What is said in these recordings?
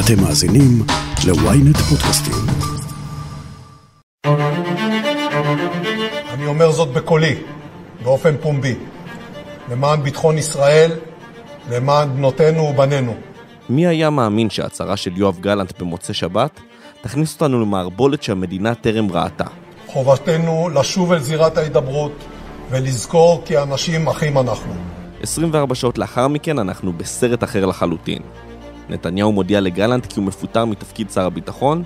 אתם מאזינים ל-ynet פודקאסטים. אני אומר זאת בקולי, באופן פומבי, למען ביטחון ישראל, למען בנותינו ובנינו. מי היה מאמין שההצהרה של יואב גלנט במוצאי שבת תכניס אותנו למערבולת שהמדינה טרם ראתה? חובתנו לשוב אל זירת ההידברות ולזכור כי אנשים אחים אנחנו. 24 שעות לאחר מכן אנחנו בסרט אחר לחלוטין. נתניהו מודיע לגלנט כי הוא מפוטר מתפקיד שר הביטחון,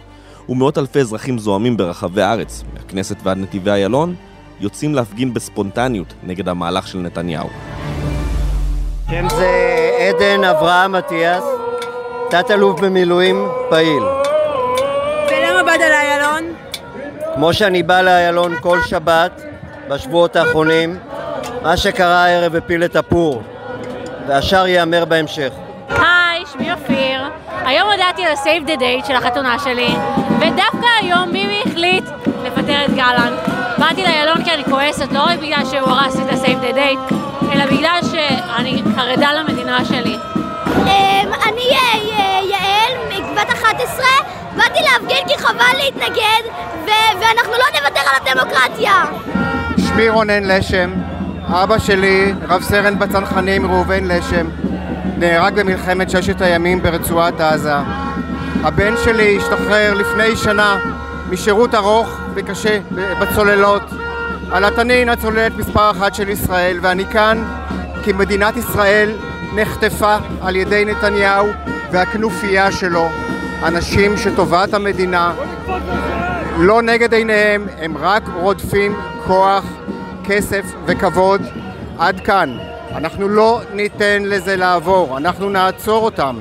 ומאות אלפי אזרחים זועמים ברחבי הארץ, מהכנסת ועד נתיבי איילון, יוצאים להפגין בספונטניות נגד המהלך של נתניהו. שם זה עדן אברהם אטיאס, תת-אלוף במילואים פעיל. ולמה באת לאיילון? כמו שאני בא לאיילון כל שבת בשבועות האחרונים, מה שקרה הערב הפיל את הפור, והשאר ייאמר בהמשך. היום הודעתי על ה-save the date של החתונה שלי, ודווקא היום מימי החליט לפטר את גלנט. באתי לאיילון כי אני כועסת, לא רק בגלל שהוא הרס את ה-save the date, אלא בגלל שאני חרדה למדינה שלי. אמ, אני אה, יעל, בת 11, באתי להפגין כי חבל להתנגד, ואנחנו לא נוותר על הדמוקרטיה. שמי רונן לשם, אבא שלי, רב סרן בצנחנים ראובן לשם, נהרג במלחמת ששת הימים ברצועת עזה. הבן שלי השתחרר לפני שנה משירות ארוך וקשה בצוללות. על התנין הצוללת מספר אחת של ישראל, ואני כאן כי מדינת ישראל נחטפה על ידי נתניהו והכנופיה שלו, אנשים שטובת המדינה לא נגד עיניהם, הם רק רודפים כוח, כסף וכבוד. עד כאן. אנחנו לא ניתן לזה לעבור, אנחנו נעצור אותם.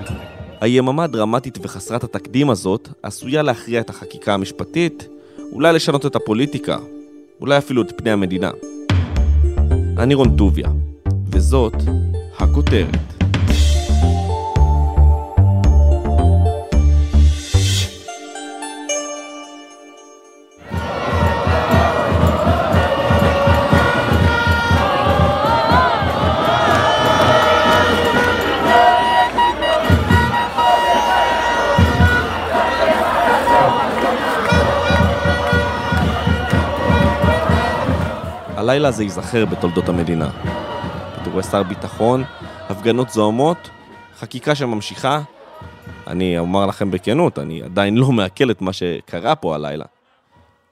היממה הדרמטית וחסרת התקדים הזאת עשויה להכריע את החקיקה המשפטית, אולי לשנות את הפוליטיקה, אולי אפילו את פני המדינה. אני רון טוביה, וזאת הכותרת. הלילה הזה ייזכר בתולדות המדינה. פיטורי שר ביטחון, הפגנות זוהמות, חקיקה שממשיכה. אני אומר לכם בכנות, אני עדיין לא מעכל את מה שקרה פה הלילה.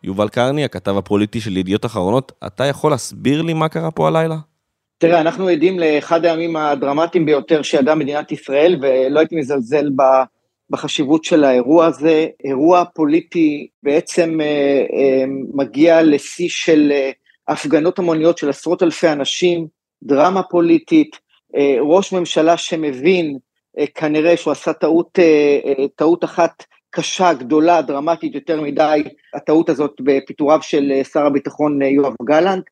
יובל קרני, הכתב הפוליטי של ידיעות אחרונות, אתה יכול להסביר לי מה קרה פה הלילה? תראה, אנחנו עדים לאחד הימים הדרמטיים ביותר שידעה מדינת ישראל, ולא הייתי מזלזל בחשיבות של האירוע הזה. אירוע פוליטי בעצם אה, אה, מגיע לשיא של אה, הפגנות המוניות של עשרות אלפי אנשים, דרמה פוליטית, אה, ראש ממשלה שמבין אה, כנראה שהוא עשה טעות, אה, טעות אחת קשה, גדולה, דרמטית יותר מדי, הטעות הזאת בפיטוריו של שר הביטחון יואב גלנט.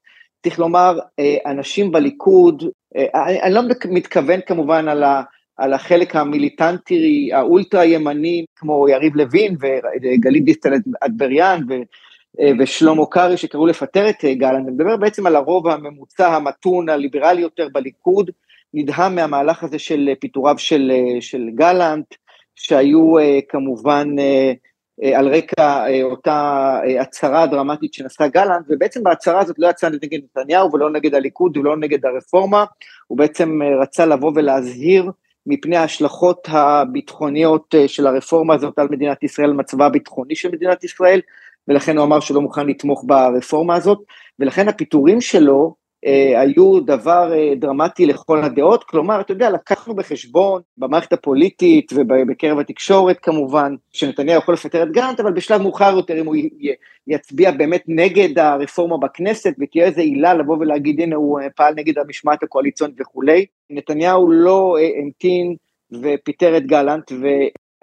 צריך לומר, אנשים בליכוד, אני לא מתכוון כמובן על, על החלק המיליטנטי, האולטרה ימני, כמו יריב לוין וגלית דיסטל אטבריאן ושלמה קרעי שקראו לפטר את אה, גלנט, אני מדבר בעצם על הרוב הממוצע, המתון, הליברלי יותר בליכוד, נדהם מהמהלך הזה של אה, פיטוריו של, של גלנט, שהיו כמובן על רקע אותה הצהרה דרמטית שנשא גלנט, ובעצם בהצהרה הזאת לא יצא נגד נתניהו ולא נגד הליכוד ולא נגד הרפורמה, הוא בעצם רצה לבוא ולהזהיר מפני ההשלכות הביטחוניות של הרפורמה הזאת על מדינת ישראל, מצבה הביטחוני של מדינת ישראל, ולכן הוא אמר שהוא לא מוכן לתמוך ברפורמה הזאת, ולכן הפיטורים שלו אה, היו דבר אה, דרמטי לכל הדעות, כלומר, אתה יודע, לקחנו בחשבון במערכת הפוליטית ובקרב התקשורת כמובן, שנתניהו יכול לפטר את גרנט, אבל בשלב מאוחר יותר, אם הוא יצביע באמת נגד הרפורמה בכנסת, ותהיה איזו עילה לבוא ולהגיד, הנה, הוא אה, פעל נגד המשמעת הקואליציונית וכולי, נתניהו לא אה, המתין ופיטר את גלנט,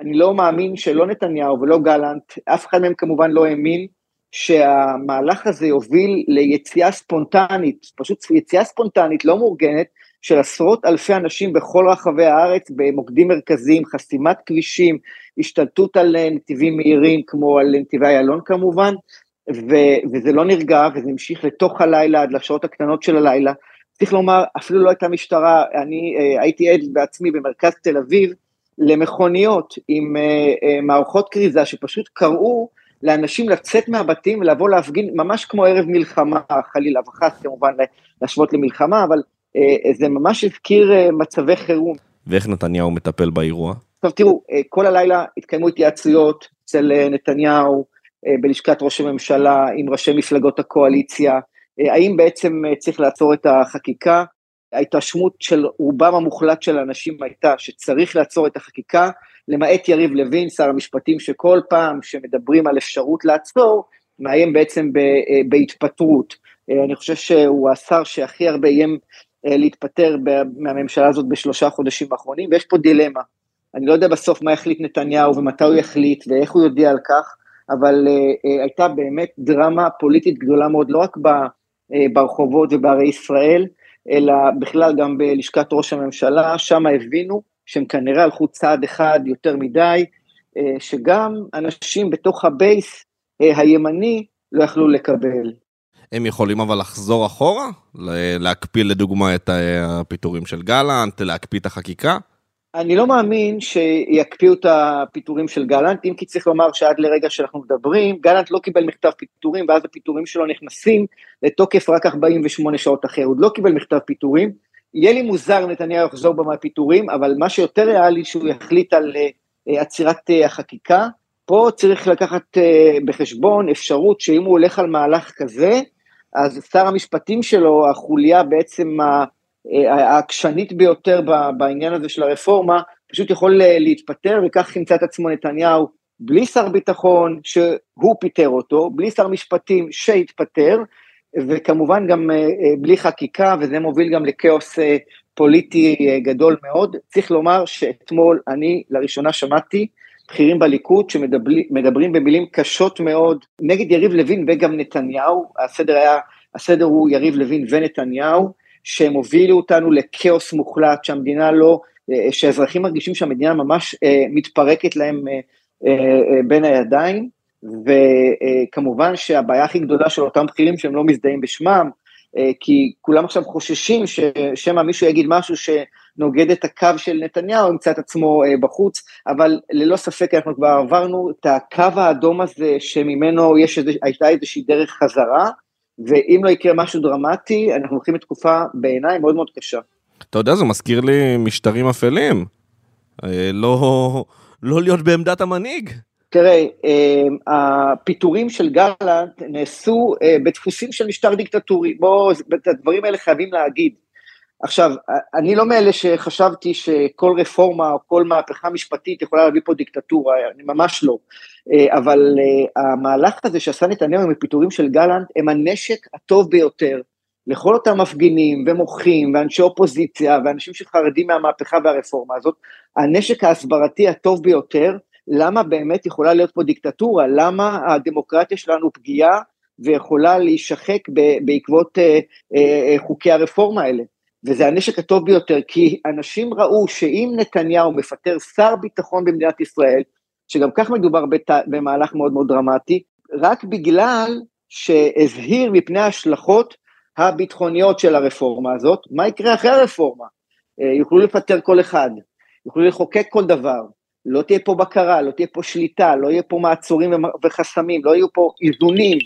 אני לא מאמין שלא נתניהו ולא גלנט, אף אחד מהם כמובן לא האמין שהמהלך הזה יוביל ליציאה ספונטנית, פשוט יציאה ספונטנית לא מאורגנת, של עשרות אלפי אנשים בכל רחבי הארץ במוקדים מרכזיים, חסימת כבישים, השתלטות על נתיבים מהירים כמו על נתיבי איילון כמובן, ו- וזה לא נרגע וזה המשיך לתוך הלילה עד לשעות הקטנות של הלילה. צריך לומר, אפילו לא הייתה משטרה, אני uh, הייתי עד בעצמי במרכז תל אביב, למכוניות עם מערכות כריזה שפשוט קראו לאנשים לצאת מהבתים ולבוא להפגין ממש כמו ערב מלחמה, חלילה וחס כמובן להשוות למלחמה, אבל זה ממש הזכיר מצבי חירום. ואיך נתניהו מטפל באירוע? עכשיו תראו, כל הלילה התקיימו התייעצויות אצל נתניהו, בלשכת ראש הממשלה, עם ראשי מפלגות הקואליציה, האם בעצם צריך לעצור את החקיקה? ההתרשמות של רובם המוחלט של האנשים הייתה שצריך לעצור את החקיקה, למעט יריב לוין, שר המשפטים, שכל פעם שמדברים על אפשרות לעצור, מאיים בעצם בהתפטרות. אני חושב שהוא השר שהכי הרבה איים להתפטר מהממשלה הזאת בשלושה חודשים האחרונים, ויש פה דילמה. אני לא יודע בסוף מה יחליט נתניהו ומתי הוא יחליט ואיך הוא יודיע על כך, אבל אה, הייתה באמת דרמה פוליטית גדולה מאוד, לא רק ב, אה, ברחובות ובערי ישראל, אלא בכלל גם בלשכת ראש הממשלה, שם הבינו שהם כנראה הלכו צעד אחד יותר מדי, אה, שגם אנשים בתוך ה base אה, הימני לא יכלו לקבל. הם יכולים אבל לחזור אחורה? להקפיא לדוגמה את הפיטורים של גלנט, להקפיא את החקיקה? אני לא מאמין שיקפיאו את הפיטורים של גלנט, אם כי צריך לומר שעד לרגע שאנחנו מדברים, גלנט לא קיבל מכתב פיטורים, ואז הפיטורים שלו נכנסים לתוקף רק 48 שעות אחרי, עוד לא קיבל מכתב פיטורים. יהיה לי מוזר אם נתניהו יחזור בו מהפיטורים, אבל מה שיותר ריאלי שהוא יחליט על uh, עצירת uh, החקיקה. פה צריך לקחת בחשבון אפשרות שאם הוא הולך על מהלך כזה, אז שר המשפטים שלו, החוליה בעצם. העקשנית ביותר בעניין הזה של הרפורמה, פשוט יכול להתפטר, וכך ימצא את עצמו נתניהו בלי שר ביטחון שהוא פיטר אותו, בלי שר משפטים שהתפטר, וכמובן גם אה, אה, בלי חקיקה, וזה מוביל גם לכאוס אה, פוליטי גדול מאוד. צריך לומר שאתמול אני לראשונה שמעתי בכירים בליכוד שמדברים במילים קשות מאוד נגד יריב לוין וגם נתניהו, הסדר היה, הסדר הוא יריב לוין ונתניהו, שהם הובילו אותנו לכאוס מוחלט, שהמדינה לא, אה, שהאזרחים מרגישים שהמדינה ממש אה, מתפרקת להם אה, בין הידיים, וכמובן שהבעיה הכי גדולה של אותם בכירים שהם לא מזדהים בשמם, כי כולם עכשיו חוששים ששמא מישהו יגיד משהו שנוגד את הקו של נתניהו, ימצא את עצמו בחוץ, אבל ללא ספק אנחנו כבר עברנו את הקו האדום הזה שממנו יש איזו, הייתה איזושהי דרך חזרה, ואם לא יקרה משהו דרמטי, אנחנו הולכים לתקופה בעיניי מאוד מאוד קשה. אתה יודע, זה מזכיר לי משטרים אפלים. אה, לא, לא להיות בעמדת המנהיג. תראה, אה, הפיטורים של גלנט נעשו אה, בדפוסים של משטר דיקטטורי. בואו, את הדברים האלה חייבים להגיד. עכשיו, אני לא מאלה שחשבתי שכל רפורמה או כל מהפכה משפטית יכולה להביא פה דיקטטורה, אני ממש לא. אה, אבל אה, המהלך הזה שעשה נתניהו עם הפיטורים של גלנט, הם הנשק הטוב ביותר לכל אותם מפגינים ומוחים ואנשי אופוזיציה ואנשים שחרדים מהמהפכה והרפורמה הזאת, הנשק ההסברתי הטוב ביותר, למה באמת יכולה להיות פה דיקטטורה, למה הדמוקרטיה שלנו פגיעה ויכולה להישחק בעקבות אה, חוקי הרפורמה האלה. וזה הנשק הטוב ביותר, כי אנשים ראו שאם נתניהו מפטר שר ביטחון במדינת ישראל, שגם כך מדובר בת... במהלך מאוד מאוד דרמטי, רק בגלל שהזהיר מפני ההשלכות הביטחוניות של הרפורמה הזאת, מה יקרה אחרי הרפורמה? אה, יוכלו לפטר כל אחד, יוכלו לחוקק כל דבר, לא תהיה פה בקרה, לא תהיה פה שליטה, לא יהיה פה מעצורים וחסמים, לא יהיו פה איזונים.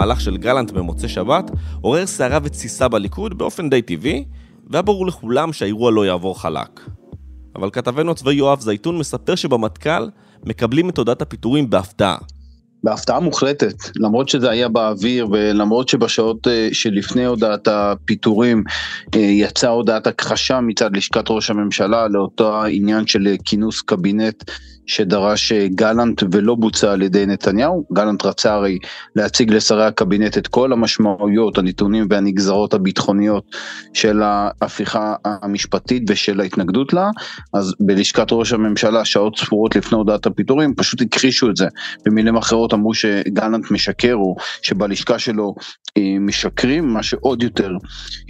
המהלך של גלנט במוצאי שבת עורר סערה ותסיסה בליכוד באופן די טבעי, והיה ברור לכולם שהאירוע לא יעבור חלק. אבל כתבנו הצבאי יואב זייתון מספר שבמטכ"ל מקבלים את הודעת הפיטורים בהפתעה. בהפתעה מוחלטת, למרות שזה היה באוויר ולמרות שבשעות אה, שלפני הודעת הפיטורים אה, יצאה הודעת הכחשה מצד לשכת ראש הממשלה לאותו העניין של כינוס קבינט שדרש אה, גלנט ולא בוצע על ידי נתניהו. גלנט רצה הרי להציג לשרי הקבינט את כל המשמעויות, הנתונים והנגזרות הביטחוניות של ההפיכה המשפטית ושל ההתנגדות לה, אז בלשכת ראש הממשלה, שעות ספורות לפני הודעת הפיטורים, פשוט הכחישו את זה. במילים אחרות אמרו שגלנט משקר, או שבלשכה שלו משקרים, מה שעוד יותר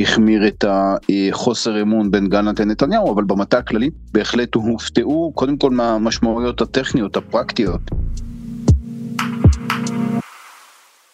החמיר את החוסר אמון בין גלנט לנתניהו, אבל במטה הכללי בהחלט הופתעו קודם כל מהמשמעויות הטכניות, הפרקטיות.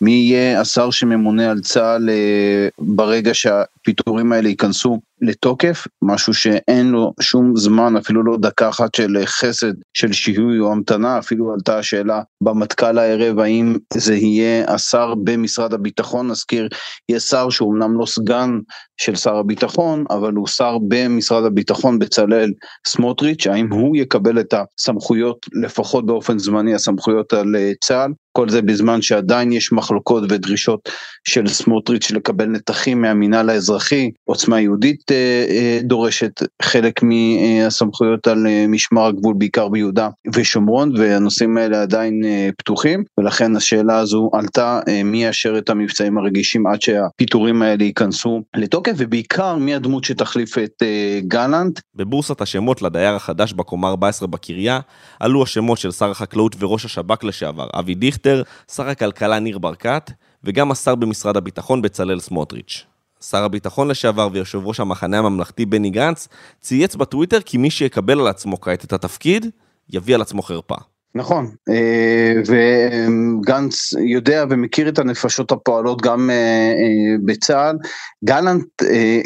מי יהיה השר שממונה על צה"ל אה, ברגע שהפיטורים האלה ייכנסו לתוקף, משהו שאין לו שום זמן, אפילו לא דקה אחת של חסד, של שיהוי או המתנה, אפילו עלתה השאלה במטכ"ל הערב האם זה יהיה השר במשרד הביטחון, נזכיר, יהיה שר שהוא אמנם לא סגן של שר הביטחון, אבל הוא שר במשרד הביטחון בצלאל סמוטריץ', האם הוא יקבל את הסמכויות, לפחות באופן זמני, הסמכויות על אה, צה"ל, כל זה בזמן שעדיין יש מחלוקות ודרישות של סמוטריץ' לקבל נתחים מהמינהל האזרחי, עוצמה יהודית אה, אה, דורשת חלק מהסמכויות על אה, משמר הגבול בעיקר ביהודה ושומרון והנושאים האלה עדיין פתוחים ולכן השאלה הזו עלתה מי יאשר את המבצעים הרגישים עד שהפיטורים האלה ייכנסו לתוקף ובעיקר מי הדמות שתחליף את גלנט. בבורסת השמות לדייר החדש בקומה 14 בקריה עלו השמות של שר החקלאות וראש השב"כ לשעבר אבי דיכטר, שר הכלכלה ניר ברקת וגם השר במשרד הביטחון בצלאל סמוטריץ'. שר הביטחון לשעבר ויושב ראש המחנה הממלכתי בני גנץ צייץ בטוויטר כי מי שיקבל על עצמו כעת את התפקיד, יביא על עצמו חרפה. נכון, אה, וגנץ יודע ומכיר את הנפשות הפועלות גם אה, אה, בצה"ל. גלנט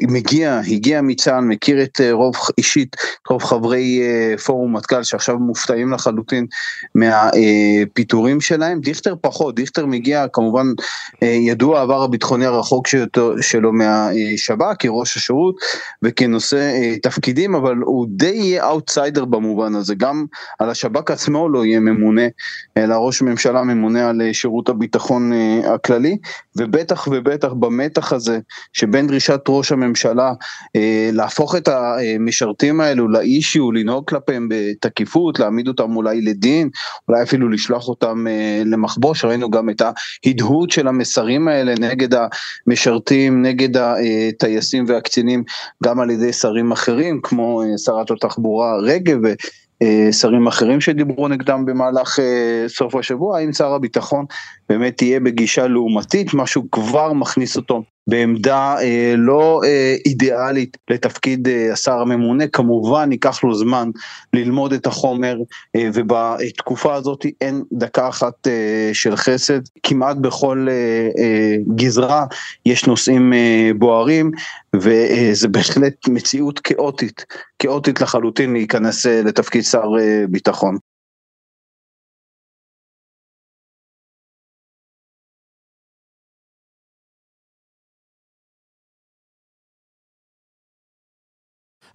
מגיע, הגיע מצה"ל, מכיר את רוב, אישית, רוב חברי פורום מטכ"ל שעכשיו מופתעים לחלוטין מהפיטורים שלהם. דיכטר פחות, דיכטר מגיע כמובן ידוע העבר הביטחוני הרחוק שלו מהשב"כ כראש השירות וכנושא תפקידים, אבל הוא די יהיה אאוטסיידר במובן הזה, גם על השב"כ עצמו לא יהיה ממונה, אלא ראש ממשלה ממונה על אה, שירות הביטחון אה, הכללי, ובטח ובטח במתח הזה שבין דרישת ראש הממשלה אה, להפוך את המשרתים האלו ל issue, לנהוג כלפיהם בתקיפות, להעמיד אותם אולי לדין, אולי אפילו לשלוח אותם למחבוש, ראינו גם את ההדהוד של המסרים האלה נגד המשרתים, נגד הטייסים והקצינים, גם על ידי שרים אחרים, כמו שרת התחבורה רגב אה, שרים אחרים שדיברו נגדם במהלך אה, סוף השבוע, האם שר הביטחון באמת תהיה בגישה לעומתית, משהו כבר מכניס אותו בעמדה אה, לא אה, אידיאלית לתפקיד אה, השר הממונה, כמובן ייקח לו זמן ללמוד את החומר אה, ובתקופה הזאת אין דקה אחת אה, של חסד, כמעט בכל אה, אה, גזרה יש נושאים אה, בוערים וזה בהחלט מציאות כאוטית, כאוטית לחלוטין להיכנס אה, לתפקיד שר אה, ביטחון.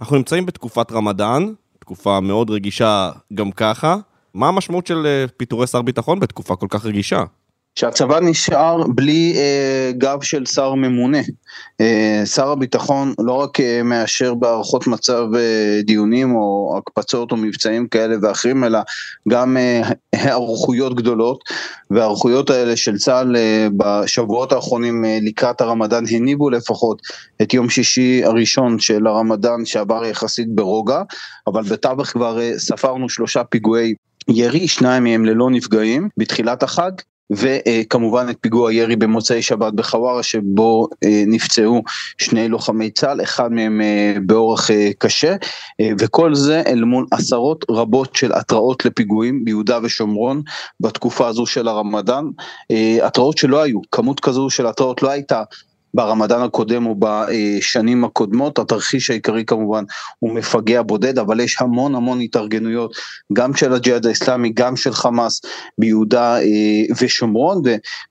אנחנו נמצאים בתקופת רמדאן, תקופה מאוד רגישה גם ככה. מה המשמעות של אה, פיטורי שר ביטחון בתקופה כל כך רגישה? שהצבא נשאר בלי אה, גב של שר ממונה. אה, שר הביטחון לא רק אה, מאשר בהערכות מצב אה, דיונים או הקפצות או מבצעים כאלה ואחרים, אלא גם אה, היערכויות גדולות, וההיערכויות האלה של צה"ל אה, בשבועות האחרונים אה, לקראת הרמדאן הניבו לפחות את יום שישי הראשון של הרמדאן שעבר יחסית ברוגע, אבל בתווך כבר אה, ספרנו שלושה פיגועי ירי, שניים מהם ללא נפגעים בתחילת החג, וכמובן את פיגוע הירי במוצאי שבת בחווארה שבו אה, נפצעו שני לוחמי צה"ל, אחד מהם אה, באורח אה, קשה, וכל זה אל מול עשרות רבות של התראות לפיגועים ביהודה ושומרון בתקופה הזו של הרמדאן, התראות שלא היו, כמות כזו של התראות לא הייתה ברמדאן הקודם או בשנים הקודמות. התרחיש העיקרי כמובן הוא מפגע בודד, אבל יש המון המון התארגנויות, גם של הג'יהאד האסלאמי, גם של חמאס ביהודה אה, ושומרון,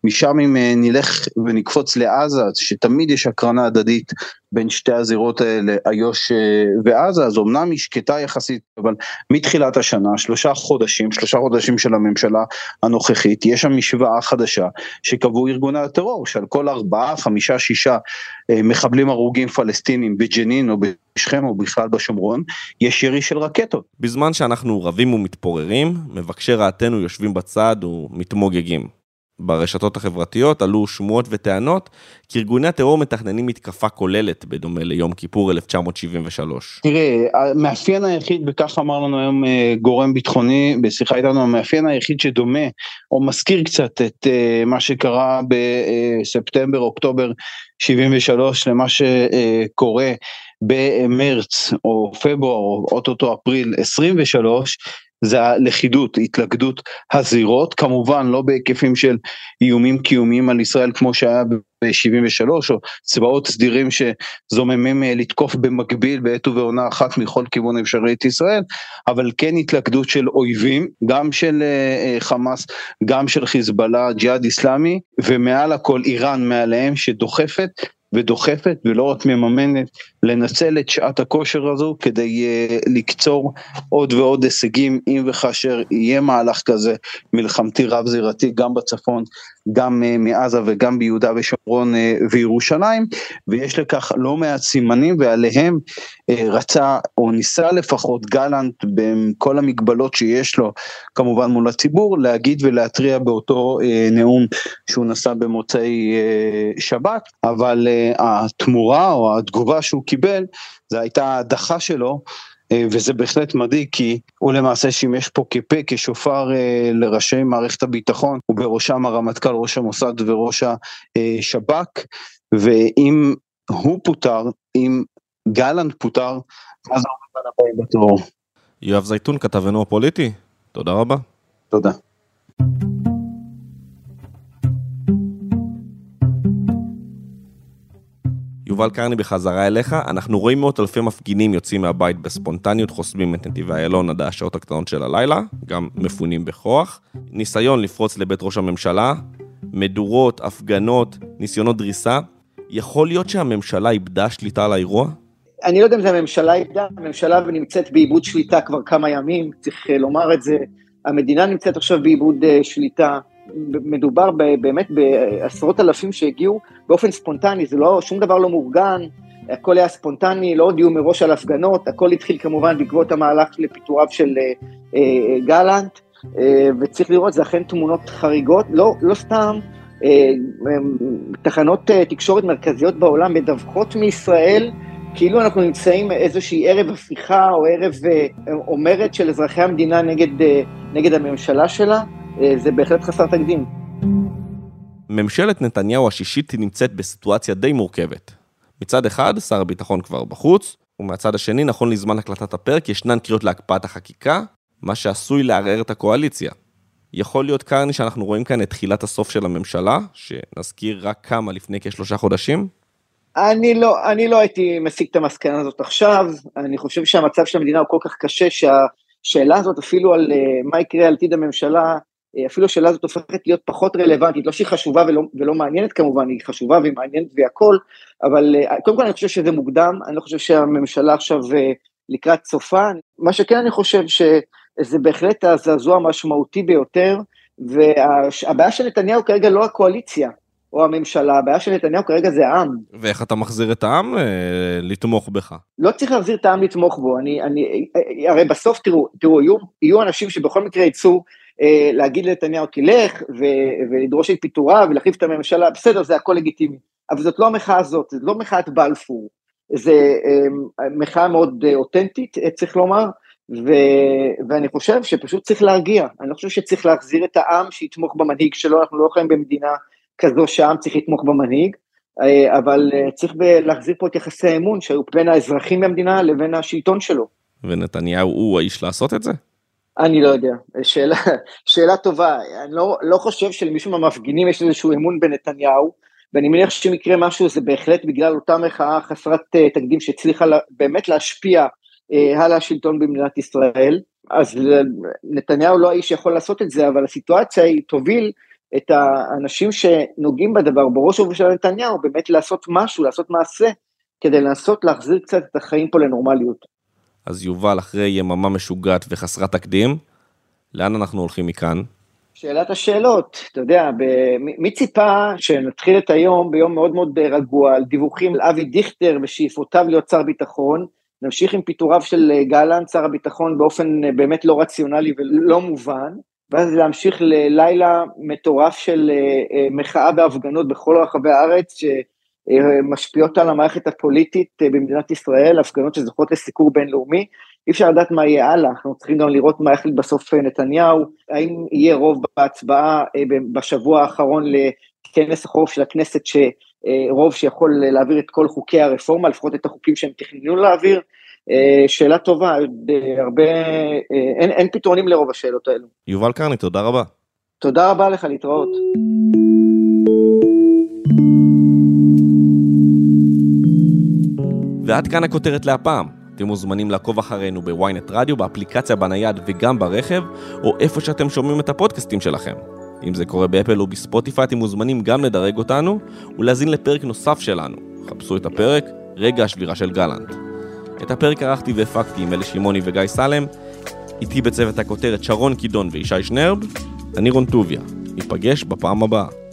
ומשם אם אה, נלך ונקפוץ לעזה, שתמיד יש הקרנה הדדית בין שתי הזירות האלה, איו"ש אה, ועזה, אז אמנם היא שקטה יחסית, אבל מתחילת השנה, שלושה חודשים, שלושה חודשים של הממשלה הנוכחית, יש שם משוואה חדשה שקבעו ארגוני הטרור, שעל כל ארבעה, חמישה, שישה אה, מחבלים הרוגים פלסטינים בג'נין או בשכם או בכלל בשומרון, יש ירי של רקטות. בזמן שאנחנו רבים ומתפוררים, מבקשי רעתנו יושבים בצד ומתמוגגים. ברשתות החברתיות עלו שמועות וטענות כי ארגוני הטרור מתכננים מתקפה כוללת בדומה ליום כיפור 1973. תראה, המאפיין היחיד, וכך אמר לנו היום אה, גורם ביטחוני בשיחה איתנו, המאפיין היחיד שדומה או מזכיר קצת את אה, מה שקרה בספטמבר, אוקטובר 73 למה שקורה במרץ או פברואר או אוטוטו אפריל 23, זה הלכידות, התלכדות הזירות, כמובן לא בהיקפים של איומים קיומיים על ישראל כמו שהיה ב-73 או צבאות סדירים שזוממים אה, לתקוף במקביל בעת ובעונה אחת מכל כיוון אפשרי את ישראל, אבל כן התלכדות של אויבים, גם של uh, חמאס, גם של חיזבאללה, ג'יהאד איסלאמי, ומעל הכל איראן מעליהם שדוחפת ודוחפת ולא רק מממנת לנצל את שעת הכושר הזו כדי uh, לקצור עוד ועוד הישגים אם וכאשר יהיה מהלך כזה מלחמתי רב זירתי גם בצפון גם uh, מעזה וגם ביהודה ושומרון uh, וירושלים. ויש לכך לא מעט סימנים ועליהם uh, רצה או ניסה לפחות גלנט בכל המגבלות שיש לו כמובן מול הציבור להגיד ולהתריע באותו uh, נאום שהוא נשא במוצאי uh, שבת. אבל uh, התמורה או התגובה שהוא קיבל, זה הייתה ההדחה שלו, אה, וזה בהחלט מדאיג כי הוא למעשה שימש פה כפה, כשופר אה, לראשי מערכת הביטחון, ובראשם הרמטכ"ל, ראש המוסד וראש השב"כ, ואם הוא פוטר, אם גלנט פוטר, אז הוא הבא בתור. יואב זייתון, כתבנו הפוליטי, תודה רבה. תודה. יובל קרני בחזרה אליך, אנחנו רואים מאות אלפי מפגינים יוצאים מהבית בספונטניות, חוסמים את נתיבי איילון עד השעות הקטנות של הלילה, גם מפונים בכוח. ניסיון לפרוץ לבית ראש הממשלה, מדורות, הפגנות, ניסיונות דריסה. יכול להיות שהממשלה איבדה שליטה על האירוע? אני לא יודע אם זה הממשלה איבדה, הממשלה נמצאת באיבוד שליטה כבר כמה ימים, צריך אה, לומר את זה. המדינה נמצאת עכשיו באיבוד אה, שליטה. מדובר באמת בעשרות אלפים שהגיעו באופן ספונטני, זה לא, שום דבר לא מאורגן, הכל היה ספונטני, לא הודיעו מראש על הפגנות, הכל התחיל כמובן בעקבות המהלך לפיטוריו של אה, אה, גלנט, אה, וצריך לראות, זה אכן תמונות חריגות, לא, לא סתם, תחנות תקשורת מרכזיות בעולם מדווחות מישראל, כאילו אנחנו נמצאים איזושהי ערב הפיכה או ערב אומרת של אזרחי המדינה נגד, נגד הממשלה שלה. אה, זה בהחלט חסר תקדים. ממשלת נתניהו השישית נמצאת בסיטואציה די מורכבת. מצד אחד, שר הביטחון כבר בחוץ, ומהצד השני, נכון לזמן הקלטת הפרק, ישנן קריאות להקפאת החקיקה, מה שעשוי לערער את הקואליציה. יכול להיות קרני שאנחנו רואים כאן את תחילת הסוף של הממשלה, שנזכיר רק כמה לפני כשלושה חודשים? אני לא, אני לא הייתי מסיק את המסקנה הזאת עכשיו, אני חושב שהמצב של המדינה הוא כל כך קשה שהשאלה הזאת אפילו על uh, מה יקרה על עתיד הממשלה, אה, אפילו השאלה הזאת הופכת להיות פחות רלוונטית, לא שהיא חשובה ולא, ולא מעניינת כמובן, היא חשובה והיא מעניינת והכל, אבל אה, קודם כל אני חושב שזה מוקדם, אני לא חושב שהממשלה עכשיו אה, לקראת סופה, מה שכן אני חושב שזה בהחלט הזעזוע המשמעותי ביותר, והבעיה של נתניהו כרגע לא הקואליציה, או הממשלה, הבעיה של נתניהו כרגע זה העם. ואיך אתה מחזיר את העם אה, לתמוך בך? לא צריך להחזיר את העם לתמוך בו, אני, אני, הרי בסוף תראו, תראו, יהיו, יהיו אנשים שבכל מקרה יצאו אה, להגיד לנתניהו תלך ולדרוש את פיטוריו ולהחליף את הממשלה, בסדר, זה הכל לגיטימי, אבל זאת לא המחאה הזאת, זאת לא מחאת בלפור, זה אה, מחאה מאוד אה, אותנטית, צריך לומר, ו- ואני חושב שפשוט צריך להרגיע, אני לא חושב שצריך להחזיר את העם שיתמוך במנהיג שלו, אנחנו לא חיים במדינה כזו שהעם צריך לתמוך במנהיג, אבל צריך להחזיר פה את יחסי האמון שהיו בין האזרחים במדינה לבין השלטון שלו. ונתניהו הוא האיש לעשות את זה? אני לא יודע, שאלה, שאלה טובה, אני לא, לא חושב שלמישהו מהמפגינים יש איזשהו אמון בנתניהו, ואני מניח שאם יקרה משהו זה בהחלט בגלל אותה מחאה חסרת uh, תקדים שהצליחה לה, באמת להשפיע uh, על השלטון במדינת ישראל, אז נתניהו לא האיש שיכול לעשות את זה, אבל הסיטואציה היא תוביל את האנשים שנוגעים בדבר, בראש ובראשונה נתניהו, באמת לעשות משהו, לעשות מעשה, כדי לנסות להחזיר קצת את החיים פה לנורמליות. אז יובל, אחרי יממה משוגעת וחסרת תקדים, לאן אנחנו הולכים מכאן? שאלת השאלות, אתה יודע, ב... מי ציפה שנתחיל את היום ביום מאוד מאוד רגוע על דיווחים על אבי דיכטר ושאיפותיו להיות שר ביטחון, נמשיך עם פיטוריו של גלנט, שר הביטחון, באופן באמת לא רציונלי ולא מובן, ואז להמשיך ללילה מטורף של אה, אה, מחאה והפגנות בכל רחבי הארץ, ש... אה, משפיעות על המערכת הפוליטית אה, במדינת ישראל, הפגנות שזוכות לסיקור בינלאומי. אי אפשר לדעת מה יהיה הלאה, אנחנו צריכים גם לראות מה יחליט בסוף אה, נתניהו, האם יהיה רוב בהצבעה בשבוע האחרון לכנס החורף של הכנסת, שרוב שיכול להעביר את כל חוקי הרפורמה, לפחות את החוקים שהם תכננו להעביר, שאלה טובה, הרבה, אין, אין פתרונים לרוב השאלות האלו. יובל קרני, תודה רבה. תודה רבה לך, להתראות. ועד כאן הכותרת להפעם. אתם מוזמנים לעקוב אחרינו בוויינט רדיו, באפליקציה בנייד וגם ברכב, או איפה שאתם שומעים את הפודקאסטים שלכם. אם זה קורה באפל או בספוטיפיי, אתם מוזמנים גם לדרג אותנו ולהזין לפרק נוסף שלנו. חפשו את הפרק, רגע השבירה של גלנט. את הפרק ערכתי והפקתי עם אלי שמעוני וגיא סלם, איתי בצוות הכותרת שרון קידון וישי שנרב, אני רון טוביה. ניפגש בפעם הבאה.